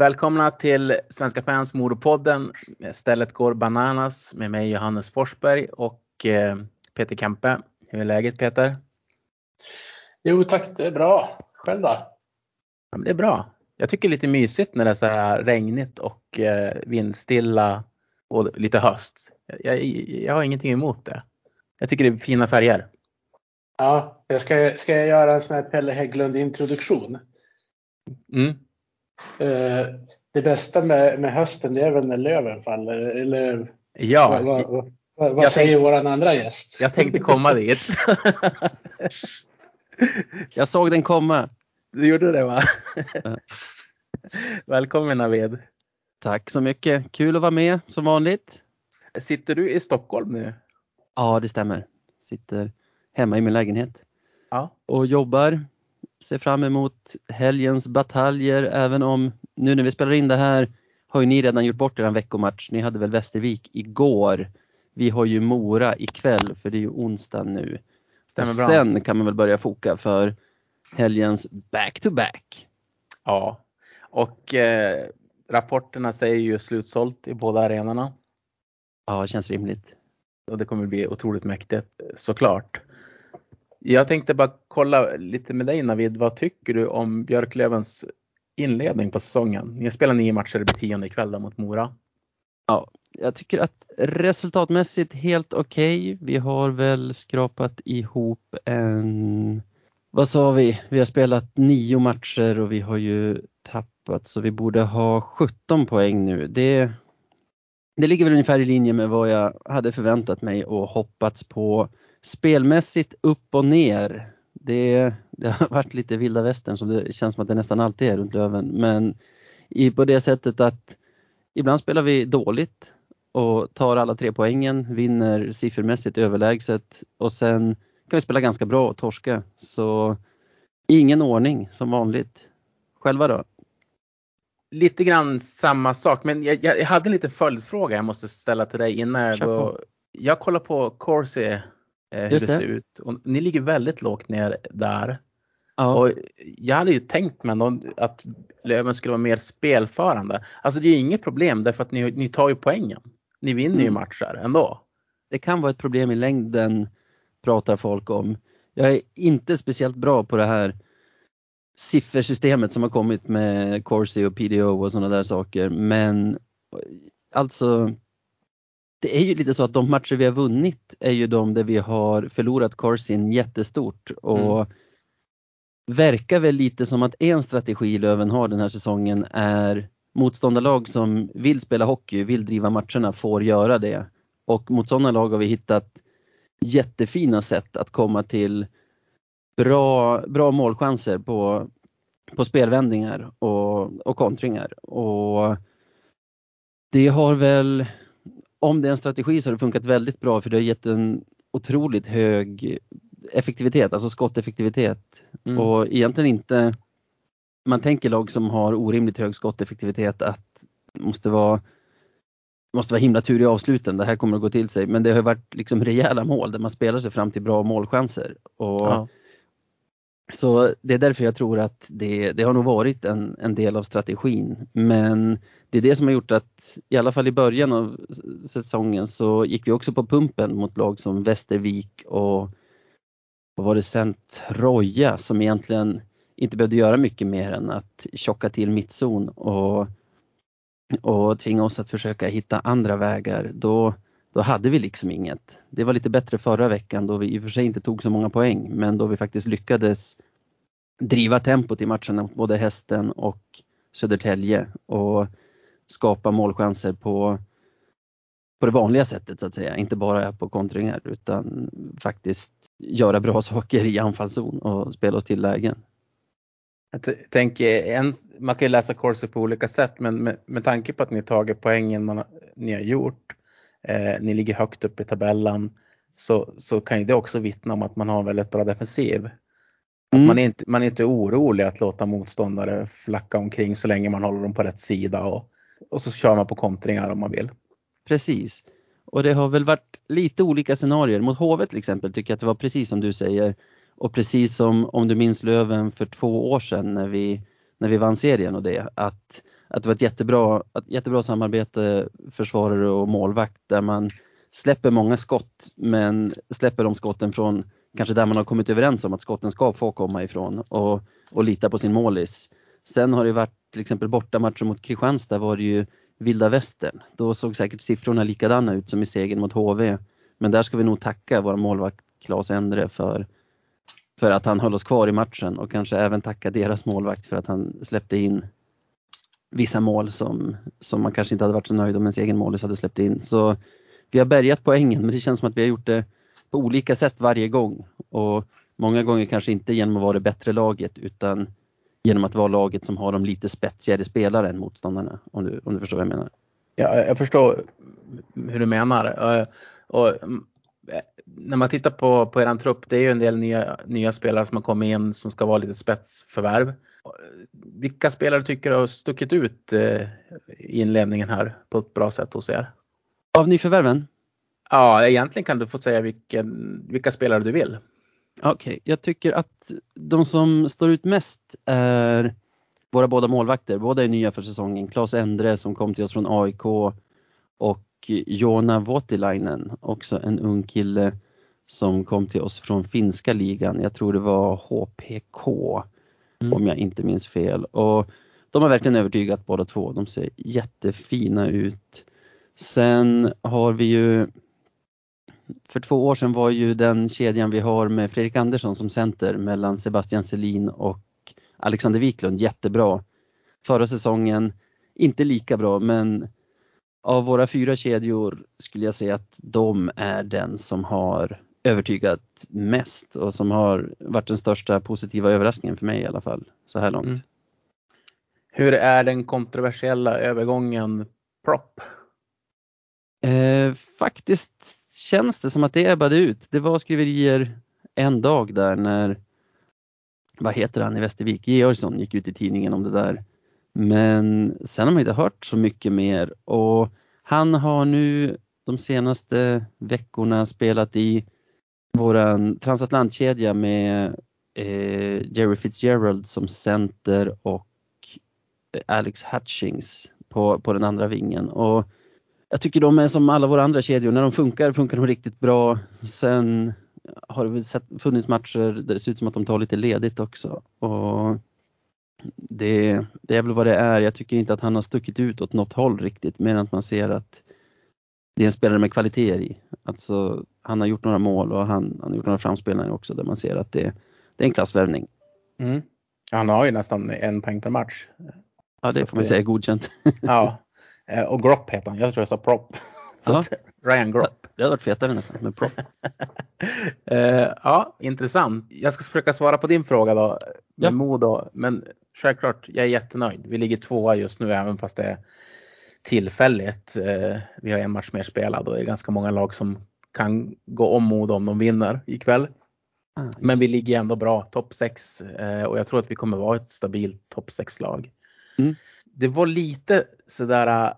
Välkomna till Svenska fans Moropodden. Stället går bananas med mig Johannes Forsberg och eh, Peter Kampe. Hur är läget Peter? Jo tack, det är bra. Själv då? Ja, det är bra. Jag tycker det är lite mysigt när det är så här regnigt och eh, vindstilla och lite höst. Jag, jag har ingenting emot det. Jag tycker det är fina färger. Ja, jag ska, ska jag göra en sån här Pelle Hägglund introduktion? Mm. Eh, det bästa med, med hösten det är väl när löven faller? Eller ja. vad, vad, vad, vad säger tänkte, våran andra gäst? Jag tänkte komma dit. jag såg den komma. Du gjorde det va? Välkommen Navid. Tack så mycket. Kul att vara med som vanligt. Sitter du i Stockholm nu? Ja, det stämmer. Sitter hemma i min lägenhet. Ja. Och jobbar. Ser fram emot helgens bataljer även om nu när vi spelar in det här har ju ni redan gjort bort er veckomatch. Ni hade väl Västervik igår. Vi har ju Mora ikväll för det är ju onsdag nu. Stämmer bra. Sen kan man väl börja foka för helgens back-to-back. Ja, och eh, rapporterna säger ju slutsålt i båda arenorna. Ja, känns rimligt. Och det kommer bli otroligt mäktigt såklart. Jag tänkte bara kolla lite med dig Navid. Vad tycker du om Björklövens inledning på säsongen? Ni spelar nio matcher, det blir tionde ikväll mot Mora. Ja, jag tycker att resultatmässigt helt okej. Okay. Vi har väl skrapat ihop en, vad sa vi? Vi har spelat nio matcher och vi har ju tappat så vi borde ha 17 poäng nu. Det, det ligger väl ungefär i linje med vad jag hade förväntat mig och hoppats på. Spelmässigt upp och ner. Det, det har varit lite vilda västern som det känns som att det nästan alltid är runt Löven. Men i, på det sättet att ibland spelar vi dåligt och tar alla tre poängen, vinner siffermässigt överlägset och sen kan vi spela ganska bra och torska. Så ingen ordning som vanligt. Själva då? Lite grann samma sak, men jag, jag hade en liten följdfråga jag måste ställa till dig innan jag går. Jag kollar på Corsi, eh, hur det. det ser ut. Och ni ligger väldigt lågt ner där. Ja. Och jag hade ju tänkt mig att Löven skulle vara mer spelförande. Alltså det är ju inget problem därför att ni, ni tar ju poängen. Ni vinner mm. ju matcher ändå. Det kan vara ett problem i längden pratar folk om. Jag är inte speciellt bra på det här siffersystemet som har kommit med Corsi och PDO och sådana där saker. Men alltså det är ju lite så att de matcher vi har vunnit är ju de där vi har förlorat Corsin jättestort och mm. verkar väl lite som att en strategi Löven har den här säsongen är motståndarlag som vill spela hockey, vill driva matcherna, får göra det. Och mot sådana lag har vi hittat jättefina sätt att komma till bra, bra målchanser på, på spelvändningar och, och kontringar. Och det har väl, om det är en strategi så har det funkat väldigt bra för det har gett en otroligt hög effektivitet, alltså skotteffektivitet. Mm. Och egentligen inte, man tänker lag som har orimligt hög skotteffektivitet att måste vara måste vara himla tur i avsluten, det här kommer att gå till sig. Men det har varit liksom rejäla mål där man spelar sig fram till bra målchanser. Och ja. Så det är därför jag tror att det, det har nog varit en, en del av strategin. Men det är det som har gjort att i alla fall i början av säsongen så gick vi också på pumpen mot lag som Västervik och vad var det sen Troja som egentligen inte behövde göra mycket mer än att tjocka till mittzon och, och tvinga oss att försöka hitta andra vägar. Då, då hade vi liksom inget. Det var lite bättre förra veckan då vi i och för sig inte tog så många poäng men då vi faktiskt lyckades driva tempot i matcherna mot både Hästen och Södertälje och skapa målchanser på, på det vanliga sättet så att säga. Inte bara på kontringar utan faktiskt göra bra saker i anfallszon och spela oss till lägen. Jag tänker, en, man kan ju läsa kurser på olika sätt men med, med tanke på att ni tagit poängen man, ni har gjort eh, ni ligger högt upp i tabellen så, så kan ju det också vittna om att man har en väldigt bra defensiv. Mm. man, är inte, man är inte orolig att låta motståndare flacka omkring så länge man håller dem på rätt sida och, och så kör man på kontringar om man vill. Precis. Och det har väl varit lite olika scenarier. Mot HV till exempel tycker jag att det var precis som du säger. Och precis som om du minns Löven för två år sedan när vi, när vi vann serien och det. Att att det var ett jättebra, ett jättebra samarbete försvarare och målvakt där man släpper många skott men släpper de skotten från kanske där man har kommit överens om att skotten ska få komma ifrån och, och lita på sin målis. Sen har det varit till exempel bortamatcher mot Kristianstad var det ju vilda västern. Då såg säkert siffrorna likadana ut som i segern mot HV. Men där ska vi nog tacka vår målvakt Claes Endre för, för att han höll oss kvar i matchen och kanske även tacka deras målvakt för att han släppte in vissa mål som, som man kanske inte hade varit så nöjd om ens egen målis hade släppt in. Så vi har bärgat poängen men det känns som att vi har gjort det på olika sätt varje gång och många gånger kanske inte genom att vara det bättre laget utan genom att vara laget som har de lite spetsigare spelare än motståndarna om du, om du förstår vad jag menar. Ja, jag förstår hur du menar. Eh, och mm, eh, när man tittar på, på eran trupp, det är ju en del nya, nya spelare som har kommit in som ska vara lite spetsförvärv. Vilka spelare tycker du har stuckit ut eh, i inledningen här på ett bra sätt hos er? Av nyförvärven? Ja, egentligen kan du få säga vilken, vilka spelare du vill. Okej, okay. jag tycker att de som står ut mest är våra båda målvakter. Båda är nya för säsongen. Claes Endre som kom till oss från AIK och Jona Voutilainen, också en ung kille som kom till oss från finska ligan. Jag tror det var HPK mm. om jag inte minns fel. Och de har verkligen övertygat båda två. De ser jättefina ut. Sen har vi ju för två år sedan var ju den kedjan vi har med Fredrik Andersson som center mellan Sebastian Selin och Alexander Wiklund jättebra. Förra säsongen inte lika bra men av våra fyra kedjor skulle jag säga att de är den som har övertygat mest och som har varit den största positiva överraskningen för mig i alla fall så här långt. Mm. Hur är den kontroversiella övergången prop? Eh, faktiskt känns det som att det ebbade ut. Det var skriverier en dag där när, vad heter han i Västervik, Georgsson gick ut i tidningen om det där. Men sen har man inte hört så mycket mer och han har nu de senaste veckorna spelat i våran transatlantkedja med eh, Jerry Fitzgerald som center och eh, Alex Hutchings på, på den andra vingen. Och jag tycker de är som alla våra andra kedjor. När de funkar, funkar de riktigt bra. Sen har det väl sett, funnits matcher där det ser ut som att de tar lite ledigt också. Och det, det är väl vad det är. Jag tycker inte att han har stuckit ut åt något håll riktigt, mer än att man ser att det är en spelare med kvaliteter i. Alltså, han har gjort några mål och han, han har gjort några framspelningar också där man ser att det, det är en klassvärvning. Mm. Han har ju nästan en poäng per match. Ja, det Så får man det... säga godkänt. Ja, Eh, och Gropp heter han. Jag tror jag sa Prop. Så Ryan Gropp. Det hade varit fetare nästan med Prop. Eh, ja, intressant. Jag ska försöka svara på din fråga då. Med ja. Modo. Men självklart, jag är jättenöjd. Vi ligger tvåa just nu även fast det är tillfälligt. Eh, vi har en match mer spelad och det är ganska många lag som kan gå om Modo om de vinner ikväll. Ah, Men vi ligger ändå bra, topp 6 och jag tror att vi kommer vara ett stabilt topp 6 lag. Mm det var lite sådär äh,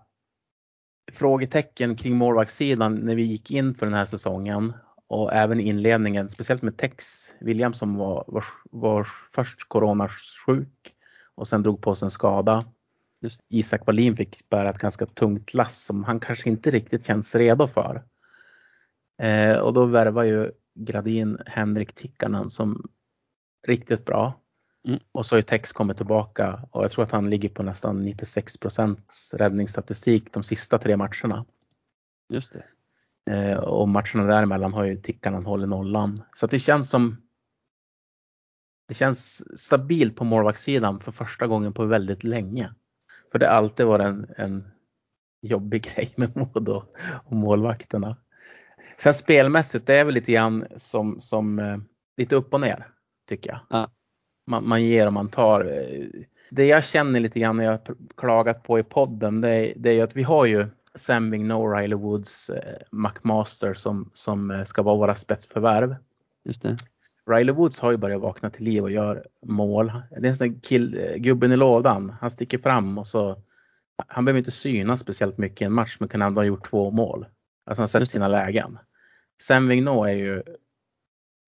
frågetecken kring målvaktssidan när vi gick in för den här säsongen och även inledningen, speciellt med Tex William som var, var, var först coronasjuk och sen drog på sig en skada. Just Isak Wallin fick bära ett ganska tungt lass som han kanske inte riktigt känns redo för. Eh, och då värvar ju Gradin Henrik Tikkanen som riktigt bra. Mm. Och så har ju Tex kommit tillbaka och jag tror att han ligger på nästan 96% räddningsstatistik de sista tre matcherna. Just det. Eh, och matcherna däremellan har ju Tikkanen hållit nollan. Så det känns som det känns stabilt på målvaktssidan för första gången på väldigt länge. För det har alltid varit en, en jobbig grej med Modo och målvakterna. Sen spelmässigt, det är väl lite grann som, som eh, lite upp och ner tycker jag. Ja man, man ger och man tar. Det jag känner lite grann när jag klagat på i podden det är, det är ju att vi har ju Sam Vigneault, Riley Woods, eh, McMaster som, som eh, ska vara våra spetsförvärv. Just det. Riley Woods har ju börjat vakna till liv och gör mål. Det är en sån kill, eh, gubben i lådan. Han sticker fram och så han behöver inte synas speciellt mycket i en match men kan ändå ha gjort två mål. Alltså han sett sina lägen. Sam Vigneault är ju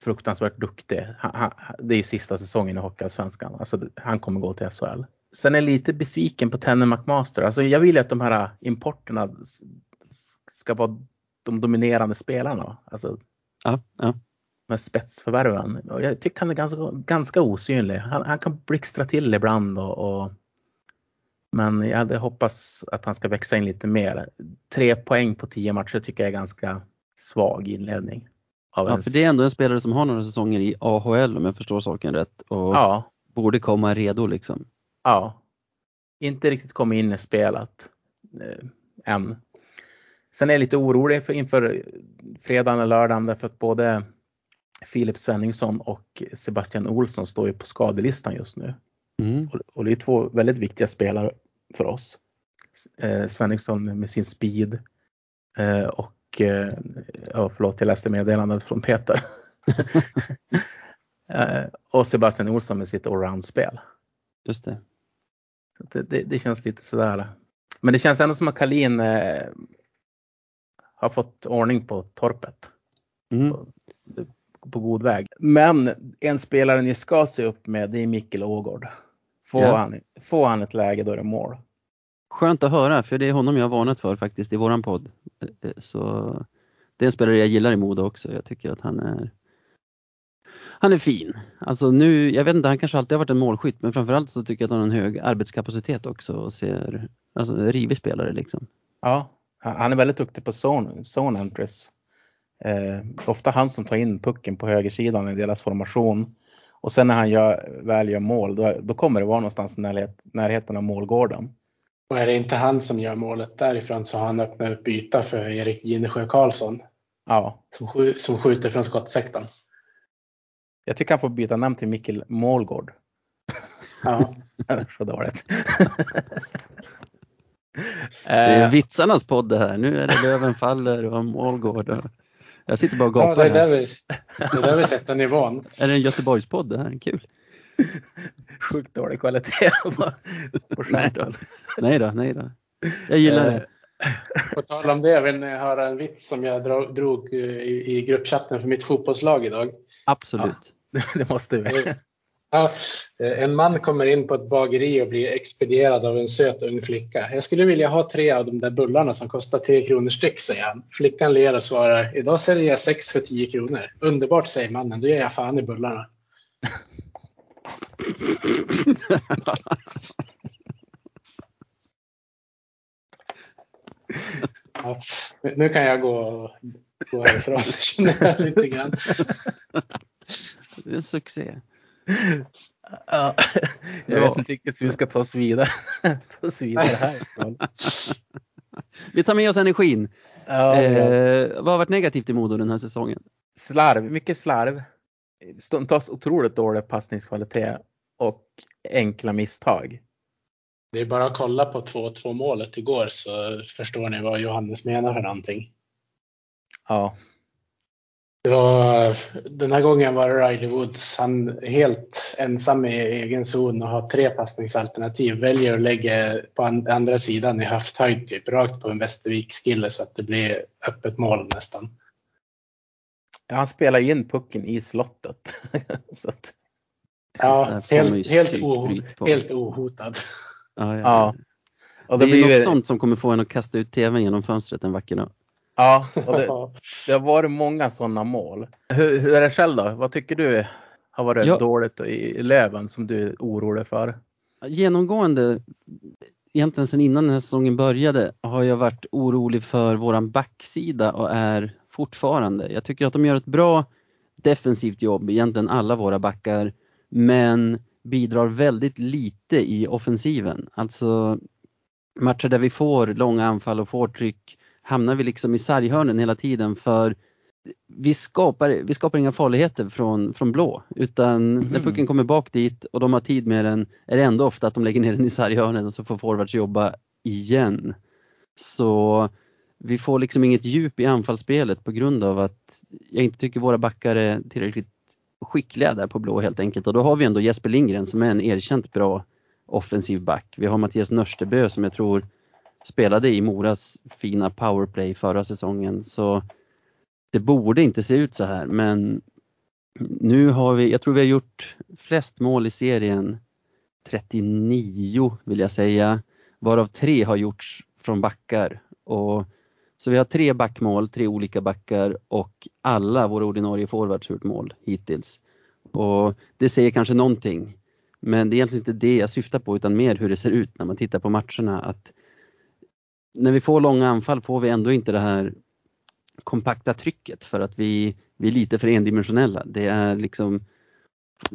fruktansvärt duktig. Han, han, det är ju sista säsongen i Hockeyallsvenskan. Alltså, han kommer gå till SHL. sen är jag lite besviken på Tenne McMaster. Alltså jag vill att de här importerna ska vara de dominerande spelarna. Alltså, ja, ja. Med spetsförvärven. Jag tycker han är ganska, ganska osynlig. Han, han kan blixtra till ibland och, och men jag hade hoppats att han ska växa in lite mer. Tre poäng på tio matcher tycker jag är ganska svag inledning. ja, för det är ändå en spelare som har några säsonger i AHL om jag förstår saken rätt. Och ja. borde komma redo liksom. Ja. Inte riktigt kommit in i spelet eh, än. Sen är jag lite orolig för inför fredagen och lördagen därför att både Filip Svenningsson och Sebastian Olsson står ju på skadelistan just nu. Mm. Och, det är två väldigt viktiga spelare för oss. Eh, Svenningsson med sin speed eh, och eh, ja, förlåt, jag läste meddelandet från Peter. eh, och Sebastian Olsson med sitt allround-spel. Just det. Det, det, det, känns lite sådär. Men det känns ändå som att Kalin eh, har fått ordning på torpet. Mm. På, på, god väg. Men en spelare ni ska se upp med det är Mikkel Ågård. Får, ja. han, får han ett läge då är det mål. Skönt att höra för det är honom jag har varnat för faktiskt i våran podd. Så det är en spelare jag gillar i Modo också. Jag tycker att han är han är fin. Alltså nu, jag vet inte, han kanske alltid har varit en målskytt men framförallt så tycker jag att han har en hög arbetskapacitet också och ser, alltså rivig spelare liksom. Ja, han är väldigt duktig på zone, zone entries. Eh, ofta han som tar in pucken på högersidan i deras formation. Och sen när han gör, väl gör mål, då, då kommer det vara någonstans i närhet, närheten av målgården. Och är det inte han som gör målet därifrån så har han öppnat upp yta för Erik Ginesjö Karlsson. Ja. Som, som skjuter från skottsektorn. Jag tycker han får byta namn till Mikkel Målgård. Ja. så dåligt. det är vitsarnas podd det här. Nu är det Löven faller och Målgård. Jag sitter bara och gapar. Ja, det, är där vi, det är där vi sätter nivån. är det en Göteborgspodd det här? Kul. Sjukt dålig kvalitet på, skärmen. nej då, nej då. Jag gillar det. På tal om det, vill ni höra en vits som jag drog i, i gruppchatten för mitt fotbollslag idag? Absolut. Ja, det måste vi. Ja, en man kommer in på ett bageri och blir expedierad av en söt ung flicka. Jag skulle vilja ha tre av de där bullarna som kostar tre kronor styck, säger han. Flickan ler och svarar, idag säljer jag sex för tio kronor. Underbart, säger mannen, då ger jag fan i bullarna. ja, nu kan jag gå, gå härifrån, känner jag lite grann. Det är en succé. Ja, jag vet inte riktigt hur vi ska ta oss vidare, ta oss vidare här. vi tar med oss energin. Ja, eh, vad har varit negativt i Modo den här säsongen? Slarv, mycket slarv. Stundtals otroligt dålig passningskvalitet och enkla misstag. Det är bara att kolla på 2-2 målet igår så förstår ni vad Johannes menar för någonting. Ja. Det var, den här gången var det Riley Woods. Han helt ensam i egen zon och har tre passningsalternativ. Väljer att lägga på andra sidan i höfthöjd, typ rakt på en Västervik-skille så att det blir öppet mål nästan. Ja, han spelar in pucken i slottet. så att... Ja, helt, helt, helt ohotad. Ja, ja. ja. Och det är blir... något sånt som kommer få en att kasta ut tvn genom fönstret en vacker dag. Ja, och det, det har varit många sådana mål. Hur, hur, är det själv då? Vad tycker du har varit ja. dåligt i Löven som du är orolig för? Genomgående, egentligen sedan innan den här säsongen började, har jag varit orolig för våran backsida och är fortfarande. Jag tycker att de gör ett bra defensivt jobb, egentligen alla våra backar, men bidrar väldigt lite i offensiven. Alltså matcher där vi får långa anfall och får tryck hamnar vi liksom i sarghörnen hela tiden för vi skapar, vi skapar inga farligheter från, från blå utan mm. när pucken kommer bak dit och de har tid med den är det ändå ofta att de lägger ner den i sarghörnen och så får forwards jobba igen. Så vi får liksom inget djup i anfallsspelet på grund av att jag inte tycker våra backar är tillräckligt skickliga där på blå helt enkelt och då har vi ändå Jesper Lindgren som är en erkänt bra offensiv back. Vi har Mattias Nörstebö som jag tror spelade i Moras fina powerplay förra säsongen så det borde inte se ut så här men nu har vi, jag tror vi har gjort flest mål i serien 39 vill jag säga, varav tre har gjorts från backar. Och, så vi har tre backmål, tre olika backar och alla våra ordinarie forwards har gjort mål hittills. Och det säger kanske någonting. Men det är egentligen inte det jag syftar på utan mer hur det ser ut när man tittar på matcherna. Att när vi får långa anfall får vi ändå inte det här kompakta trycket för att vi, vi är lite för endimensionella. Det är liksom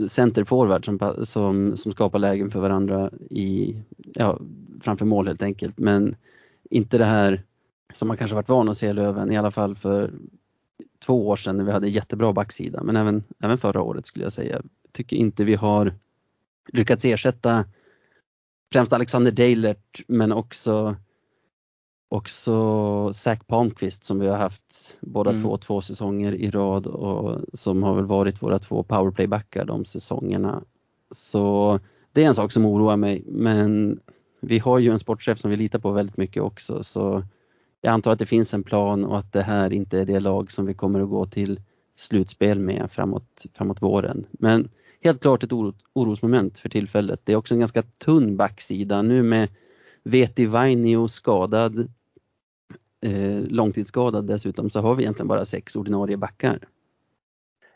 centerforward som, som, som skapar lägen för varandra i, ja, framför mål helt enkelt. Men inte det här som man kanske varit van att se i Löven, i alla fall för två år sedan när vi hade jättebra backsida, men även, även förra året skulle jag säga. Jag tycker inte vi har lyckats ersätta främst Alexander Deilert men också också Zach Palmqvist som vi har haft båda mm. två två säsonger i rad och som har väl varit våra två powerplaybackar de säsongerna. Så det är en sak som oroar mig men vi har ju en sportchef som vi litar på väldigt mycket också så jag antar att det finns en plan och att det här inte är det lag som vi kommer att gå till slutspel med framåt, framåt våren. Men helt klart ett orosmoment för tillfället. Det är också en ganska tunn backsida nu med Veti Vainio skadad eh, långtidsskadad dessutom så har vi egentligen bara sex ordinarie backar.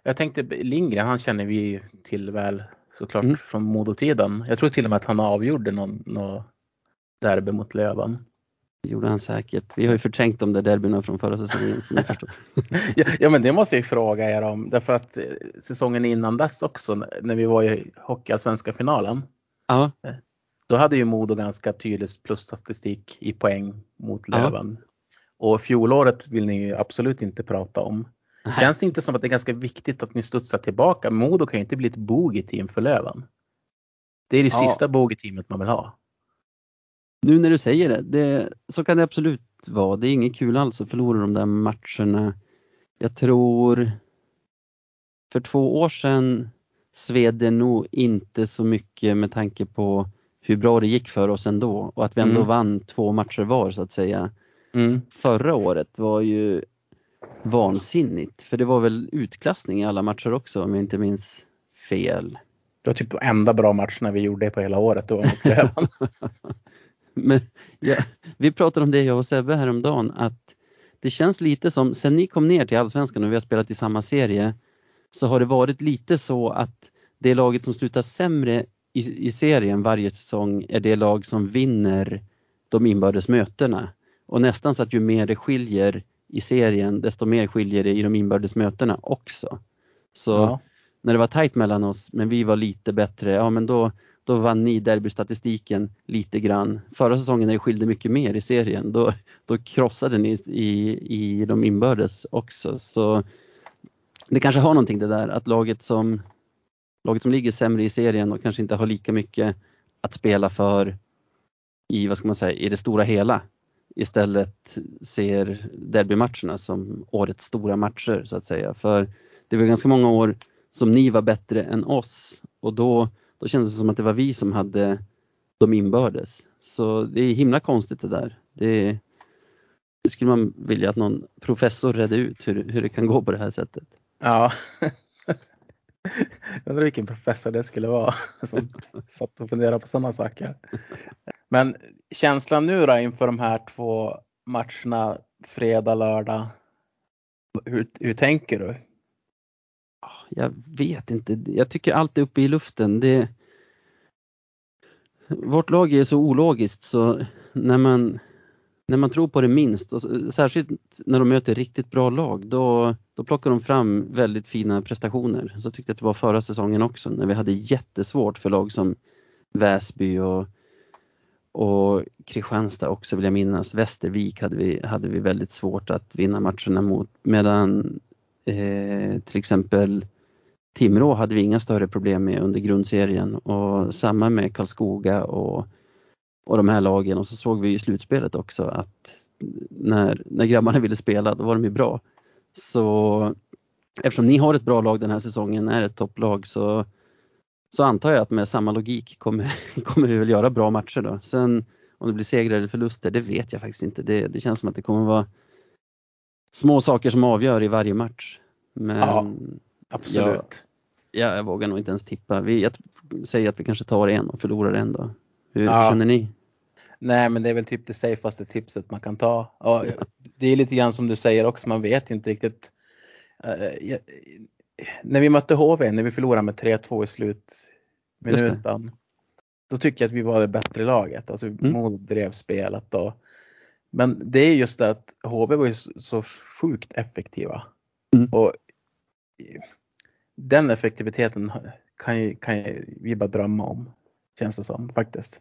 Jag tänkte Lindgren, han känner vi till väl såklart mm. från Modotiden. Jag tror till och med att han avgjorde någon, någon derby mot Löven. Det gjorde han säkert. Vi har ju förträngt de där derbyna från förra säsongen som jag förstår. ja, men det måste jag ju fråga er om. Därför att eh, säsongen innan dess också när vi var i Hockeyallsvenska finalen. Ja. Eh, då hade ju Modo ganska tydlig plusstatistik i poäng mot Löven. Ja. Och fjolåret vill ni ju absolut inte prata om. Nej. Känns det inte som att det är ganska viktigt att ni studsar tillbaka? Modo kan ju inte bli ett bogey-team för Löven. Det är det ja. sista bogey-teamet man vill ha. Nu när du säger det, det, så kan det absolut vara. Det är inget kul alls att förlora de där matcherna. Jag tror för två år sedan sved det nog inte så mycket med tanke på hur bra det gick för oss ändå och att vi ändå mm. vann två matcher var så att säga. Mm. Förra året var ju vansinnigt för det var väl utklassning i alla matcher också om jag inte minns fel. Det var typ enda bra matcherna vi gjorde på hela året. Då Men ja, vi pratade om det jag och Sebbe häromdagen att det känns lite som, sen ni kom ner till Allsvenskan och vi har spelat i samma serie, så har det varit lite så att det laget som slutar sämre i, i serien varje säsong är det lag som vinner de inbördes mötena. Och nästan så att ju mer det skiljer i serien, desto mer skiljer det i de inbördes mötena också. Så ja. när det var tajt mellan oss, men vi var lite bättre, ja men då, då vann ni derbystatistiken lite grann. Förra säsongen när det skilde mycket mer i serien, då, då krossade ni i, i de inbördes också. Så det kanske har någonting det där att laget som, laget som ligger sämre i serien och kanske inte har lika mycket att spela för i, vad ska man säga, i det stora hela istället ser derbymatcherna som årets stora matcher så att säga. För det var ganska många år som ni var bättre än oss och då, då kändes det som att det var vi som hade de inbördes. Så det är himla konstigt det där. Det, det skulle man vilja att någon professor redde ut hur, hur det kan gå på det här sättet. Ja. Jag undrar vilken professor det skulle vara som satt och funderade på sådana saker. Men känslan nu då inför de här två matcherna fredag, lördag. Hur, hur tänker du? Ah, jag vet inte. Jag tycker allt är uppe i luften. Det, vårt lag är så ologiskt så när man när man tror på det minst, och särskilt när de möter riktigt bra lag, då, då plockar de fram väldigt fina prestationer. Så tyckte jag att det var förra säsongen också när vi hade jättesvårt för lag som Väsby och, och Kristianstad också vill jag minnas. Västervik hade vi, hade vi väldigt svårt att vinna matcherna mot medan eh, till exempel Timrå hade vi inga större problem med under grundserien och samma med Karlskoga och och de här lagen och så såg vi i slutspelet också att när, när grabbarna ville spela då var de ju bra. Så eftersom ni har ett bra lag den här säsongen, är ett topplag så, så antar jag att med samma logik kommer, kommer vi väl göra bra matcher då. Sen om det blir segrar eller förluster, det vet jag faktiskt inte. Det, det känns som att det kommer vara små saker som avgör i varje match. Men ja, absolut. Ja, jag vågar nog inte ens tippa. Vi, jag säger att vi kanske tar en och förlorar en då. Hur Ja. känner ni? Nej, men det är väl typ det safeaste tipset man kan ta. Och det är lite grann som du säger också, man vet ju inte riktigt. Eh, jag- när vi mötte HV, när vi förlorade med 3-2 i slutminuten. Då tycker jag att vi var det bättre laget. Alltså Mm. Modo drev spelet då. Men det är just det att HV var ju så så sjukt effektiva. Mm. Och den effektiviteten kan, ju, kan ju vi bara drömma om. Känns det som faktiskt.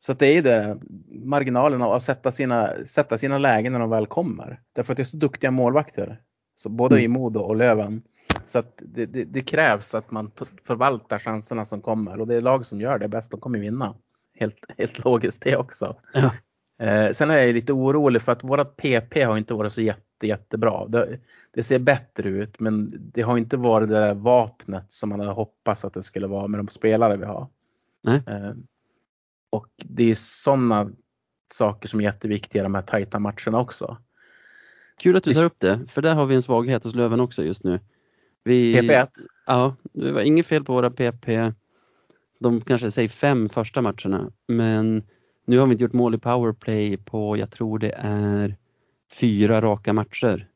Så det är det, marginalen av att sätta sina, sätta sina lägen när de väl kommer. Därför att det är så duktiga målvakter. Så både Mm. i Modo och Löven. Så att det, det, det krävs att man förvaltar chanserna som kommer och det är lag som gör det bäst, de kommer vinna. Helt, helt logiskt det också. Ja. Eh, sen är jag lite orolig för att vårat PP har inte varit så jätte, jättebra. Det, det ser bättre ut men det har inte varit det där vapnet som man hade hoppats att det skulle vara med de spelare vi har. Eh, och det är sådana saker som är jätteviktiga i de här tajta matcherna också. Kul att du tar upp det, för där har vi en svaghet hos Löven också just nu. Vi, PP1, Ja, det var inget fel på våra PP. De kanske säger fem första matcherna, men nu har vi inte gjort mål i powerplay på, jag tror det är fyra raka matcher.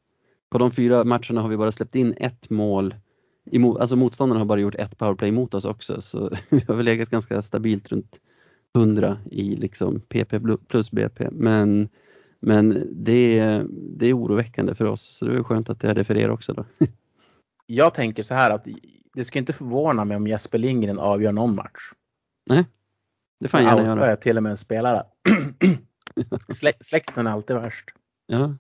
På de fyra matcherna har vi bara släppt in ett mål. Emot, alltså motståndarna har bara gjort ett powerplay mot oss också, så vi har väl legat ganska stabilt runt 100 i liksom PP plus BP. Men, men det, är, det är oroväckande för oss, så det är skönt att det är det för er också då. jag tänker så här att det ska inte förvåna mig om Jesper Lindgren avgör någon match. Det får han gärna göra. jag till och med en spelare. Slä, släkten är alltid värst. Ja,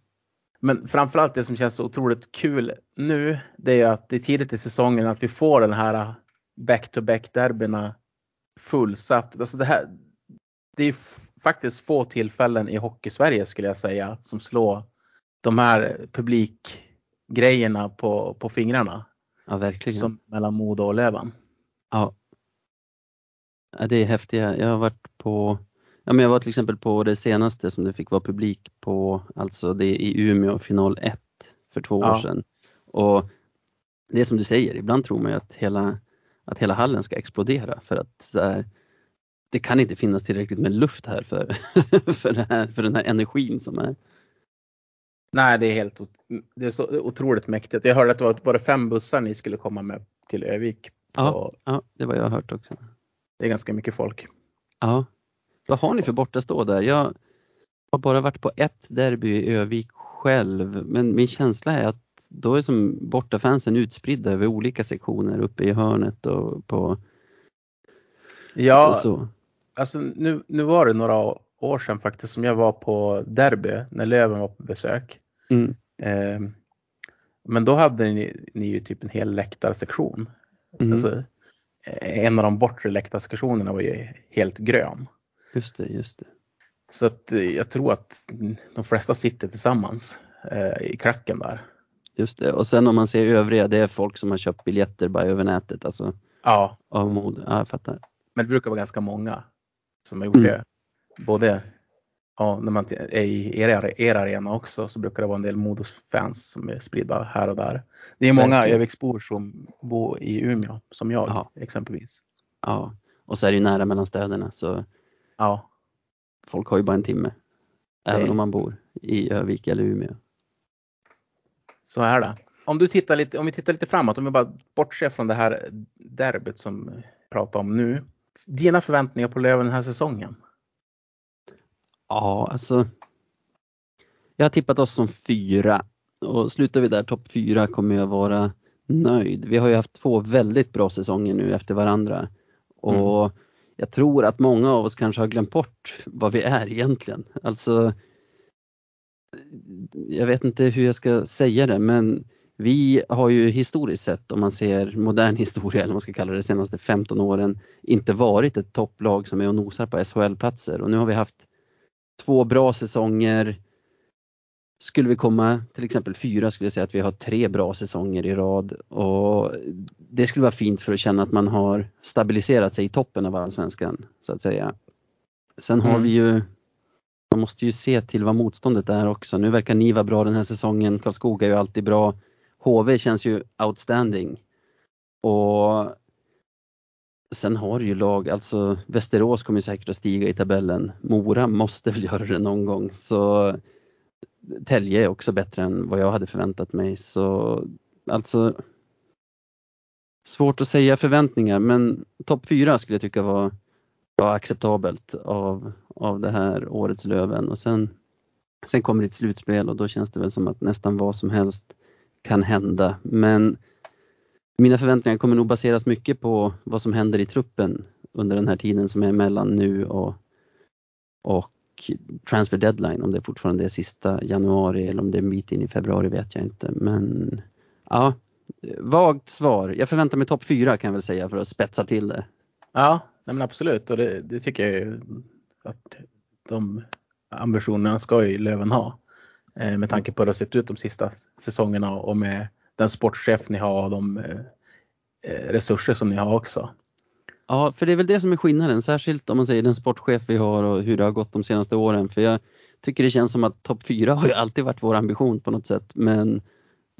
Men framförallt det som känns så otroligt kul nu, det är att det är tidigt i säsongen att vi får den här back-to-back derbyna fullsatt. Alltså det, här, det är faktiskt få tillfällen i hockey-Sverige skulle jag säga som slår de här publikgrejerna på, på fingrarna. ja verkligen. Som mellan Modo och Löven. Ja. Ja. Det är häftiga. Jag har varit på, ja men jag var till exempel på det senaste som det fick vara publik på, alltså det i Umeå final 1 för två Ja. år sedan. Och det är som du säger, ibland tror man ju att hela, att hela hallen ska explodera för att så här, det kan inte finnas tillräckligt med luft här för, för, här, för den här energin som är. Nej, det är helt det är så otroligt mäktigt. Jag hörde att det var bara fem bussar ni skulle komma med till Övik. Ja. Ja, det var jag hört också. Det är ganska mycket folk. Ja. Vad har ni för bortastå där? Jag har bara varit på ett derby i Övik själv, men min känsla är att då är som bortafansen utspridda över olika sektioner uppe i hörnet och på Ja, och så. alltså nu, nu var det några år sedan faktiskt som jag var på Derby när Löven var på besök. Mm. Eh, men då hade ni, ni ju typ en hel läktarsektion. Mm. Alltså, en av de bortre läktarsektionerna var ju helt grön. Just det, just det. Så att eh, jag tror att de flesta sitter tillsammans eh, i klacken där. Just det. Och sen om man ser övriga, det är folk som har köpt biljetter bara över nätet, alltså Ja, av mod. Ja, jag fattar. men det brukar vara ganska många som har gjort Mm. det. Både ja, när man är i er, er arena också så brukar det vara en del Modos-fans som är spridda här och där. Det är många. Öviksbor som bor i Umeå, som jag Ja. exempelvis. Ja. Och så är det ju nära mellan städerna så Ja, folk har ju bara en timme. Även Det- om man bor i Övik eller Umeå. så är det. Om, du tittar lite, om vi tittar lite framåt, om vi bara bortser från det här derbyt som vi pratar om nu. Dina förväntningar på Löven den här säsongen? Ja, alltså. Jag har tippat oss som fyra och slutar vi där topp fyra kommer jag vara nöjd. Vi har ju haft två väldigt bra säsonger nu efter varandra och jag tror att många av oss kanske har glömt bort vad vi är egentligen. Alltså. Jag vet inte hur jag ska säga det, men vi har ju historiskt sett, om man ser modern historia eller vad man ska kalla det, de senaste 15 åren inte varit ett topplag som är och nosar på SHL-platser och nu har vi haft två bra säsonger. Skulle vi komma till exempel fyra skulle jag säga att vi har tre bra säsonger i rad och det skulle vara fint för att känna att man har stabiliserat sig i toppen av allsvenskan så att säga. Sen har Mm. vi ju man måste ju se till vad motståndet är också. Nu verkar ni vara bra den här säsongen. Karlskoga är ju alltid bra. HV känns ju outstanding. Och sen har du ju lag, alltså Västerås kommer säkert att stiga i tabellen. Mora måste väl göra det någon gång. Så Tälje är också bättre än vad jag hade förväntat mig. Så alltså svårt att säga förväntningar men topp fyra skulle jag tycka var, var acceptabelt av, av det här årets Löven och sen, sen kommer det ett slutspel och då känns det väl som att nästan vad som helst kan hända. Men mina förväntningar kommer nog baseras mycket på vad som händer i truppen under den här tiden som är mellan nu och, och transfer deadline. Om det fortfarande är sista januari eller om det är en bit in i februari vet jag inte. Men ja, vagt svar. Jag förväntar mig topp fyra kan jag väl säga för att spetsa till det. Ja, men absolut och det, det tycker jag ju att de ambitionerna ska ju Löven ha. Eh, med tanke på hur det har sett ut de sista säsongerna och med den sportchef ni har och de eh, eh, resurser som ni har också. Ja, för det är väl det som är skillnaden, särskilt om man säger den sportchef vi har och hur det har gått de senaste åren. För jag tycker det känns som att topp fyra har ju alltid varit vår ambition på något sätt, men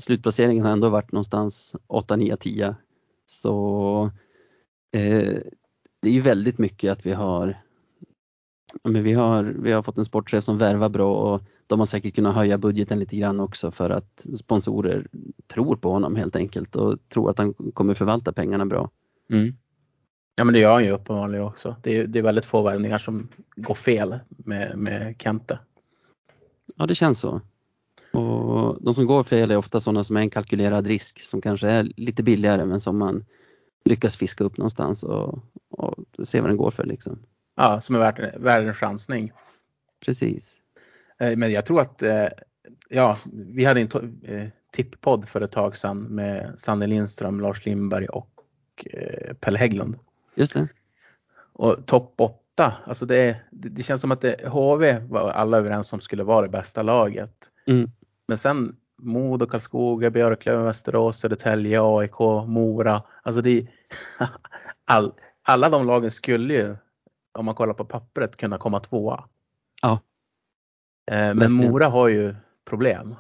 slutplaceringen har ändå varit någonstans 8, 9, 10. Så eh, det är ju väldigt mycket att vi har men vi har, vi har fått en sportchef som värvar bra och de har säkert kunnat höja budgeten lite grann också för att sponsorer tror på honom helt enkelt och tror att han kommer förvalta pengarna bra. Mm. Ja men det gör han ju uppenbarligen också. Det är, det är väldigt få värvningar som går fel med, med Kente. Ja det känns så. Och de som går fel är ofta sådana som är en kalkylerad risk som kanske är lite billigare men som man lyckas fiska upp någonstans och, och se vad den går för liksom. Ja, som är värd, värd en chansning. Precis. Eh, men jag tror att, eh, ja, vi hade en eh, tipppodd för ett tag sedan med Sanne Lindström, Lars Lindberg och Pelle Hägglund. Just det. Och topp 8, alltså det, det, känns som att det, HV var alla överens om skulle vara det bästa laget. Mm. Men sen Modo, Karlskoga, Björklöven, Västerås, Södertälje, AIK, Mora. Alltså det, all, alla de lagen skulle ju, om man kollar på pappret, kunna komma tvåa. Ja. Eh, men Mora har ju problem.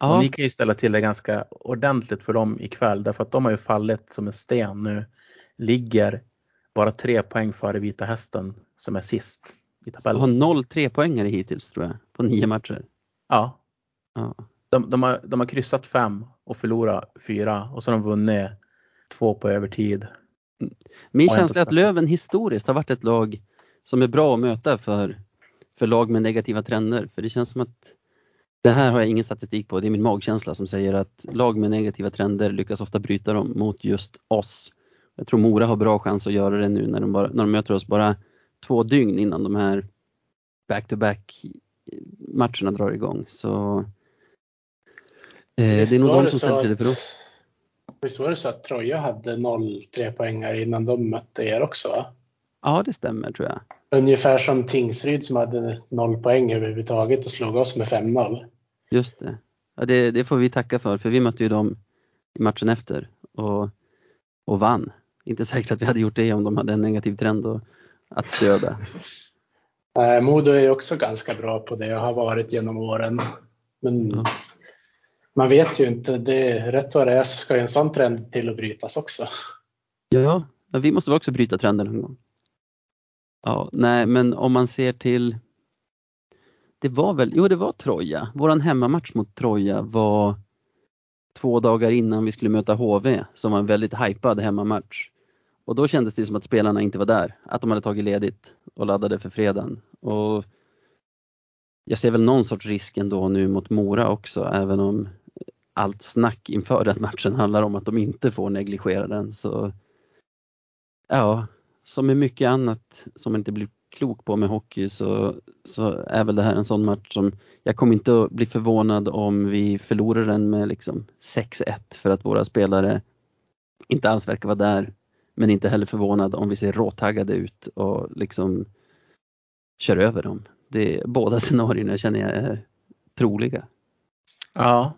Ja. Och ni kan ju ställa till det ganska ordentligt för dem ikväll därför att de har ju fallit som en sten nu. Ligger bara tre poäng före Vita Hästen som är sist i tabellen. Har noll trepoängare hittills tror jag på nio matcher. Ja. ja. De, de, har, de har kryssat fem och förlorat fyra och så har de vunnit två på övertid. Min känsla är att Löven historiskt har varit ett lag som är bra att möta för, för lag med negativa trender. För det känns som att det här har jag ingen statistik på, det är min magkänsla som säger att lag med negativa trender lyckas ofta bryta dem mot just oss. Jag tror Mora har bra chans att göra det nu när de, bara, när de möter oss bara två dygn innan de här back-to-back matcherna drar igång. Så eh, det är nog de som ställer till det för oss. Visst var det så att Troja hade 0-3 poängar innan de mötte er också? Va? Ja, det stämmer tror jag. Ungefär som Tingsryd som hade noll poäng överhuvudtaget och slog oss med 5-0. Just det. Ja, det. Det får vi tacka för, för vi mötte ju dem i matchen efter och, och vann. Inte säkert att vi hade gjort det om de hade en negativ trend och, att stödja. Eh, Modo är också ganska bra på det och har varit genom åren. Men ja. man vet ju inte, det, rätt vad det är så ska ju en sån trend till att brytas också. Ja, vi måste väl också bryta trenden någon gång. Ja, nej, men om man ser till det var väl, jo det var Troja. Våran hemmamatch mot Troja var två dagar innan vi skulle möta HV som var en väldigt hypad hemmamatch. Och då kändes det som att spelarna inte var där, att de hade tagit ledigt och laddade för fredagen. Och jag ser väl någon sorts risk ändå nu mot Mora också, även om allt snack inför den matchen handlar om att de inte får negligera den. Så ja, som med mycket annat som man inte blir klok på med hockey så, så är väl det här en sån match som jag kommer inte att bli förvånad om vi förlorar den med liksom 6-1 för att våra spelare inte alls verkar vara där. Men inte heller förvånad om vi ser råtaggade ut och liksom kör över dem. Det, båda scenarierna känner jag är troliga. Ja,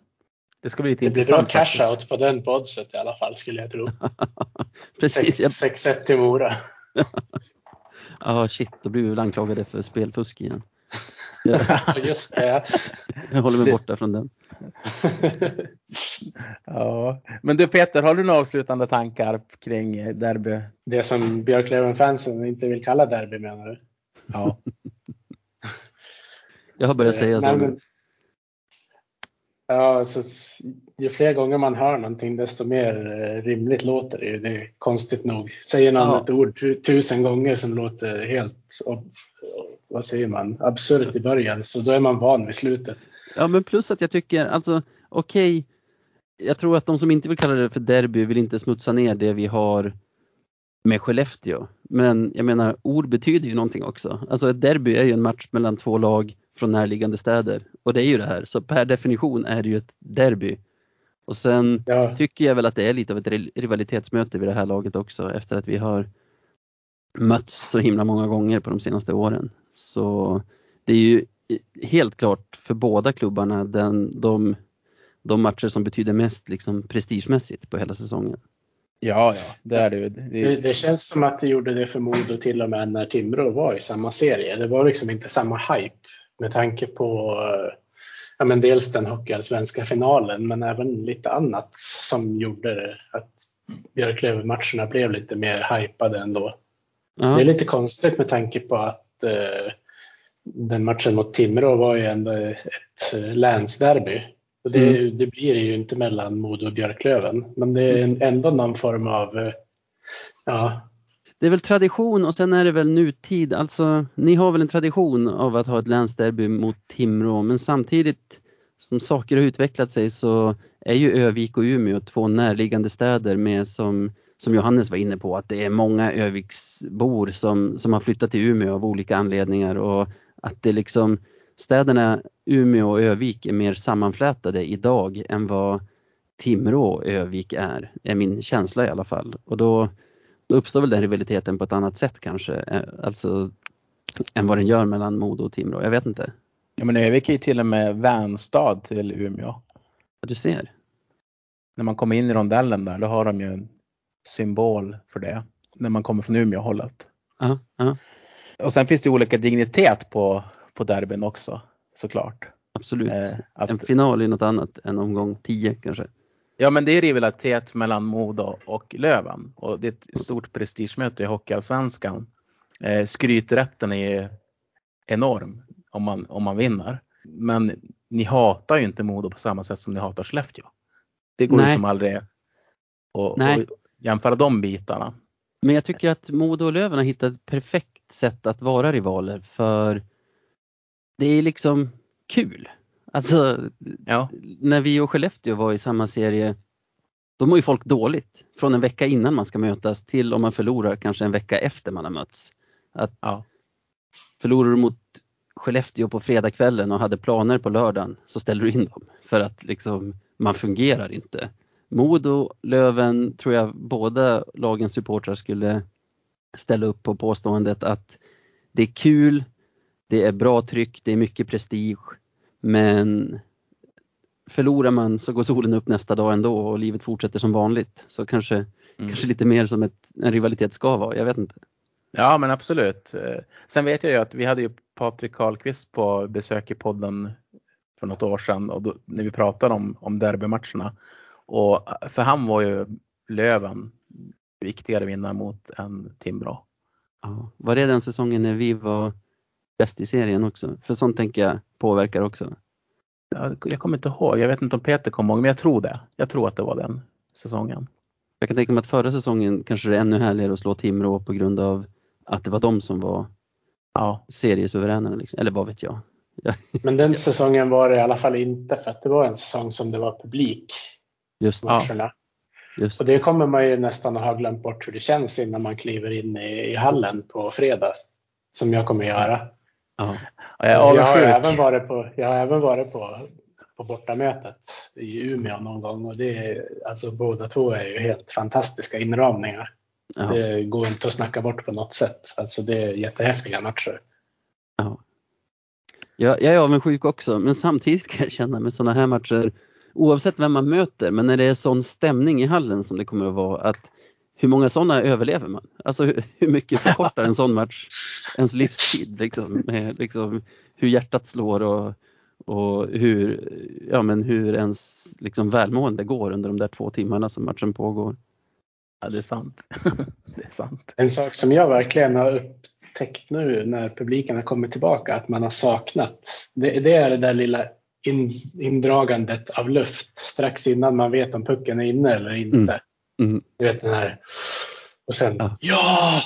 det ska bli lite det blir bra cash-out på den poddset i alla fall skulle jag tro. Precis. 6-1 till Mora. Ja, oh, shit, då blir vi väl anklagade för spelfusk igen. Ja, just det. Jag håller mig borta från den. Ja, men du Peter, har du några avslutande tankar kring derby? Det som Björklöven-fansen inte vill kalla derby menar du? Ja. Jag har börjat säga Nej, så. Ja, alltså, ju fler gånger man hör någonting desto mer eh, rimligt låter det ju. Det är konstigt nog. Säger någon Ja. ett ord tu- tusen gånger som låter helt, vad säger man, absurt i början så då är man van vid slutet. Ja men plus att jag tycker, alltså okej, jag tror att de som inte vill kalla det för derby vill inte smutsa ner det vi har med Skellefteå. Men jag menar, ord betyder ju någonting också. Alltså ett derby är ju en match mellan två lag från närliggande städer. Och det är ju det här, så per definition är det ju ett derby. Och sen Ja, tycker jag väl att det är lite av ett ri- rivalitetsmöte vid det här laget också efter att vi har mötts så himla många gånger på de senaste åren. Så det är ju helt klart för båda klubbarna den, de, de matcher som betyder mest liksom prestigemässigt på hela säsongen. Ja, ja, det är det ju. det, Det, det känns som att det gjorde det för Modo till och med när Timrå var i samma serie. Det var liksom inte samma hype med tanke på eh, ja, men dels den hockeyallsvenska finalen men även lite annat som gjorde att Björklöven-matcherna blev lite mer hypade ändå. Ja, Det är lite konstigt med tanke på att eh, den matchen mot Timrå var ju ändå ett eh, länsderby. Och det, Mm. det blir det ju inte mellan Modo och Björklöven. Men det är ändå någon form av, eh, ja, det är väl tradition och sen är det väl nutid. Alltså, ni har väl en tradition av att ha ett länsderby mot Timrå men samtidigt som saker har utvecklat sig så är ju Övik och Umeå två närliggande städer med som, som Johannes var inne på att det är många Öviksbor som, som har flyttat till Umeå av olika anledningar och att det liksom städerna Umeå och Övik är mer sammanflätade idag än vad Timrå och Övik är, är min känsla i alla fall. Och då, då uppstår väl den rivaliteten på ett annat sätt kanske, eh, alltså än vad den gör mellan Modo och Timrå. Jag vet inte. ja, men Övik är ju till och med vänstad till Umeå. Ja, Du ser. När man kommer in i rondellen där, då har de ju en symbol för det. När man kommer från Umeå-hållet. Ja, ja, Och sen finns det ju olika dignitet på, på derbyn också såklart. absolut. Eh, att, En final är något annat än omgång 10 kanske. Ja men det är rivalitet mellan Modo och Löven och det är ett stort prestigemöte i Hockeyallsvenskan. Eh, skryträtten är enorm om man, om man vinner. Men ni hatar ju inte Modo på samma sätt som ni hatar Skellefteå. Det går ju Nej. som aldrig att jämföra de bitarna. Men jag tycker att Modo och Löven har hittat ett perfekt sätt att vara rivaler för det är liksom kul. Alltså Ja, när vi och Skellefteå var i samma serie, då mår ju folk dåligt. Från en vecka innan man ska mötas till om man förlorar kanske en vecka efter man har mötts. Att ja, förlorar du mot Skellefteå på fredagskvällen och hade planer på lördagen så ställer du in dem. För att liksom, man fungerar inte. Modo, Löven tror jag båda lagens supportrar skulle ställa upp på påståendet att det är kul, det är bra tryck, det är mycket prestige. Men förlorar man så går solen upp nästa dag ändå och livet fortsätter som vanligt. Så kanske, mm. kanske lite mer som ett, en rivalitet ska vara, jag vet inte. ja men absolut. Eh, Sen vet jag ju att vi hade ju Patrik Karlqvist på besök i podden för något år sedan och då, när vi pratade om, om derbymatcherna. Och för han var ju Löven viktigare vinnare mot än Timrå. Ja, var det den säsongen när vi var bäst i serien också? För sånt tänker jag påverkar också. Jag, jag kommer inte ihåg, jag vet inte om Peter kommer ihåg, men jag tror det. Jag tror att det var den säsongen. Jag kan tänka mig att förra säsongen kanske det är ännu härligare att slå Timrå på grund av att det var de som var Ja, seriesuveränerna. Liksom. Eller vad vet jag. Men den säsongen var det i alla fall inte för att det var en säsong som det var publik Just, Ja. matcherna. just Och det kommer man ju nästan att ha glömt bort hur det känns innan man kliver in i, i hallen på fredag. Som jag kommer göra. Ja. jag Jag har även varit på, jag har även varit på, på bortamötet i Umeå någon gång och det är, alltså båda två är ju helt fantastiska inramningar. Ja. Det går inte att snacka bort på något sätt. Alltså det är jättehäftiga matcher. Jag, jag är avundsjuk också men samtidigt kan jag känna med sådana här matcher oavsett vem man möter men när det är sån stämning i hallen som det kommer att vara att hur många sådana överlever man? Alltså hur, hur mycket förkortar en sån match ens livstid liksom, med liksom hur hjärtat slår och, och hur, ja, men hur ens liksom välmående går under de där två timmarna som matchen pågår. Ja, det är sant. det är sant. En sak som jag verkligen har upptäckt nu när publiken har kommit tillbaka att man har saknat, det, det är det där lilla in, indragandet av luft strax innan man vet om pucken är inne eller inte. Mm. Mm. Du vet den här. Och sen Ja.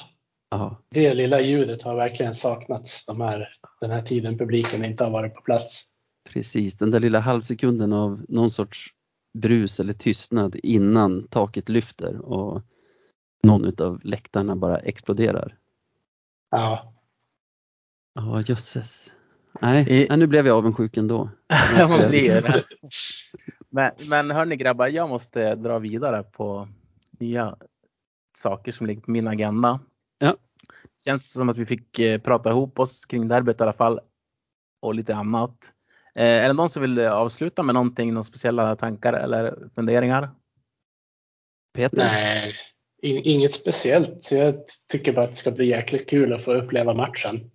ja! Det lilla ljudet har verkligen saknats de här, den här tiden publiken inte har varit på plats. precis. Den där lilla halvsekunden av någon sorts brus eller tystnad innan taket lyfter och någon utav läktarna bara exploderar. Ja, Ja, jösses. Nej, I- nu blev jag avundsjuk ändå. Man blir det. Men, men hörni grabbar, jag måste dra vidare på nya saker som ligger på min agenda. Ja. Känns som att vi fick eh, prata ihop oss kring derbyt i alla fall. Och lite annat. Eh, är det någon som vill avsluta med någonting, några speciella tankar eller funderingar? Peter? nej, in, inget speciellt. Jag tycker bara att det ska bli jäkligt kul att få uppleva matchen.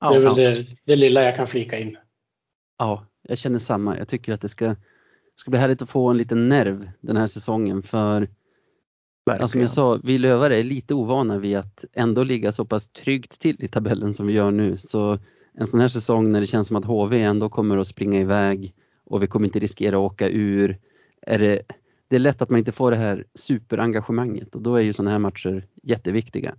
Ja, det är väl det, det lilla jag kan flika in. Ja, jag känner samma. Jag tycker att det ska, ska bli härligt att få en liten nerv den här säsongen för ja, som jag sa, vi lövare är lite ovana vid att ändå ligga så pass tryggt till i tabellen som vi gör nu. Så en sån här säsong när det känns som att HV ändå kommer att springa iväg och vi kommer inte riskera att åka ur. Är det, det är lätt att man inte får det här superengagemanget och då är ju sådana här matcher jätteviktiga.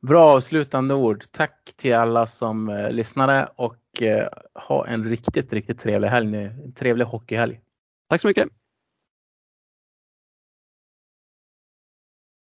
Bra avslutande ord. Tack till alla som eh, lyssnade och Eh, ha en riktigt, riktigt trevlig helg nu. En trevlig hockeyhelg. Tack så mycket!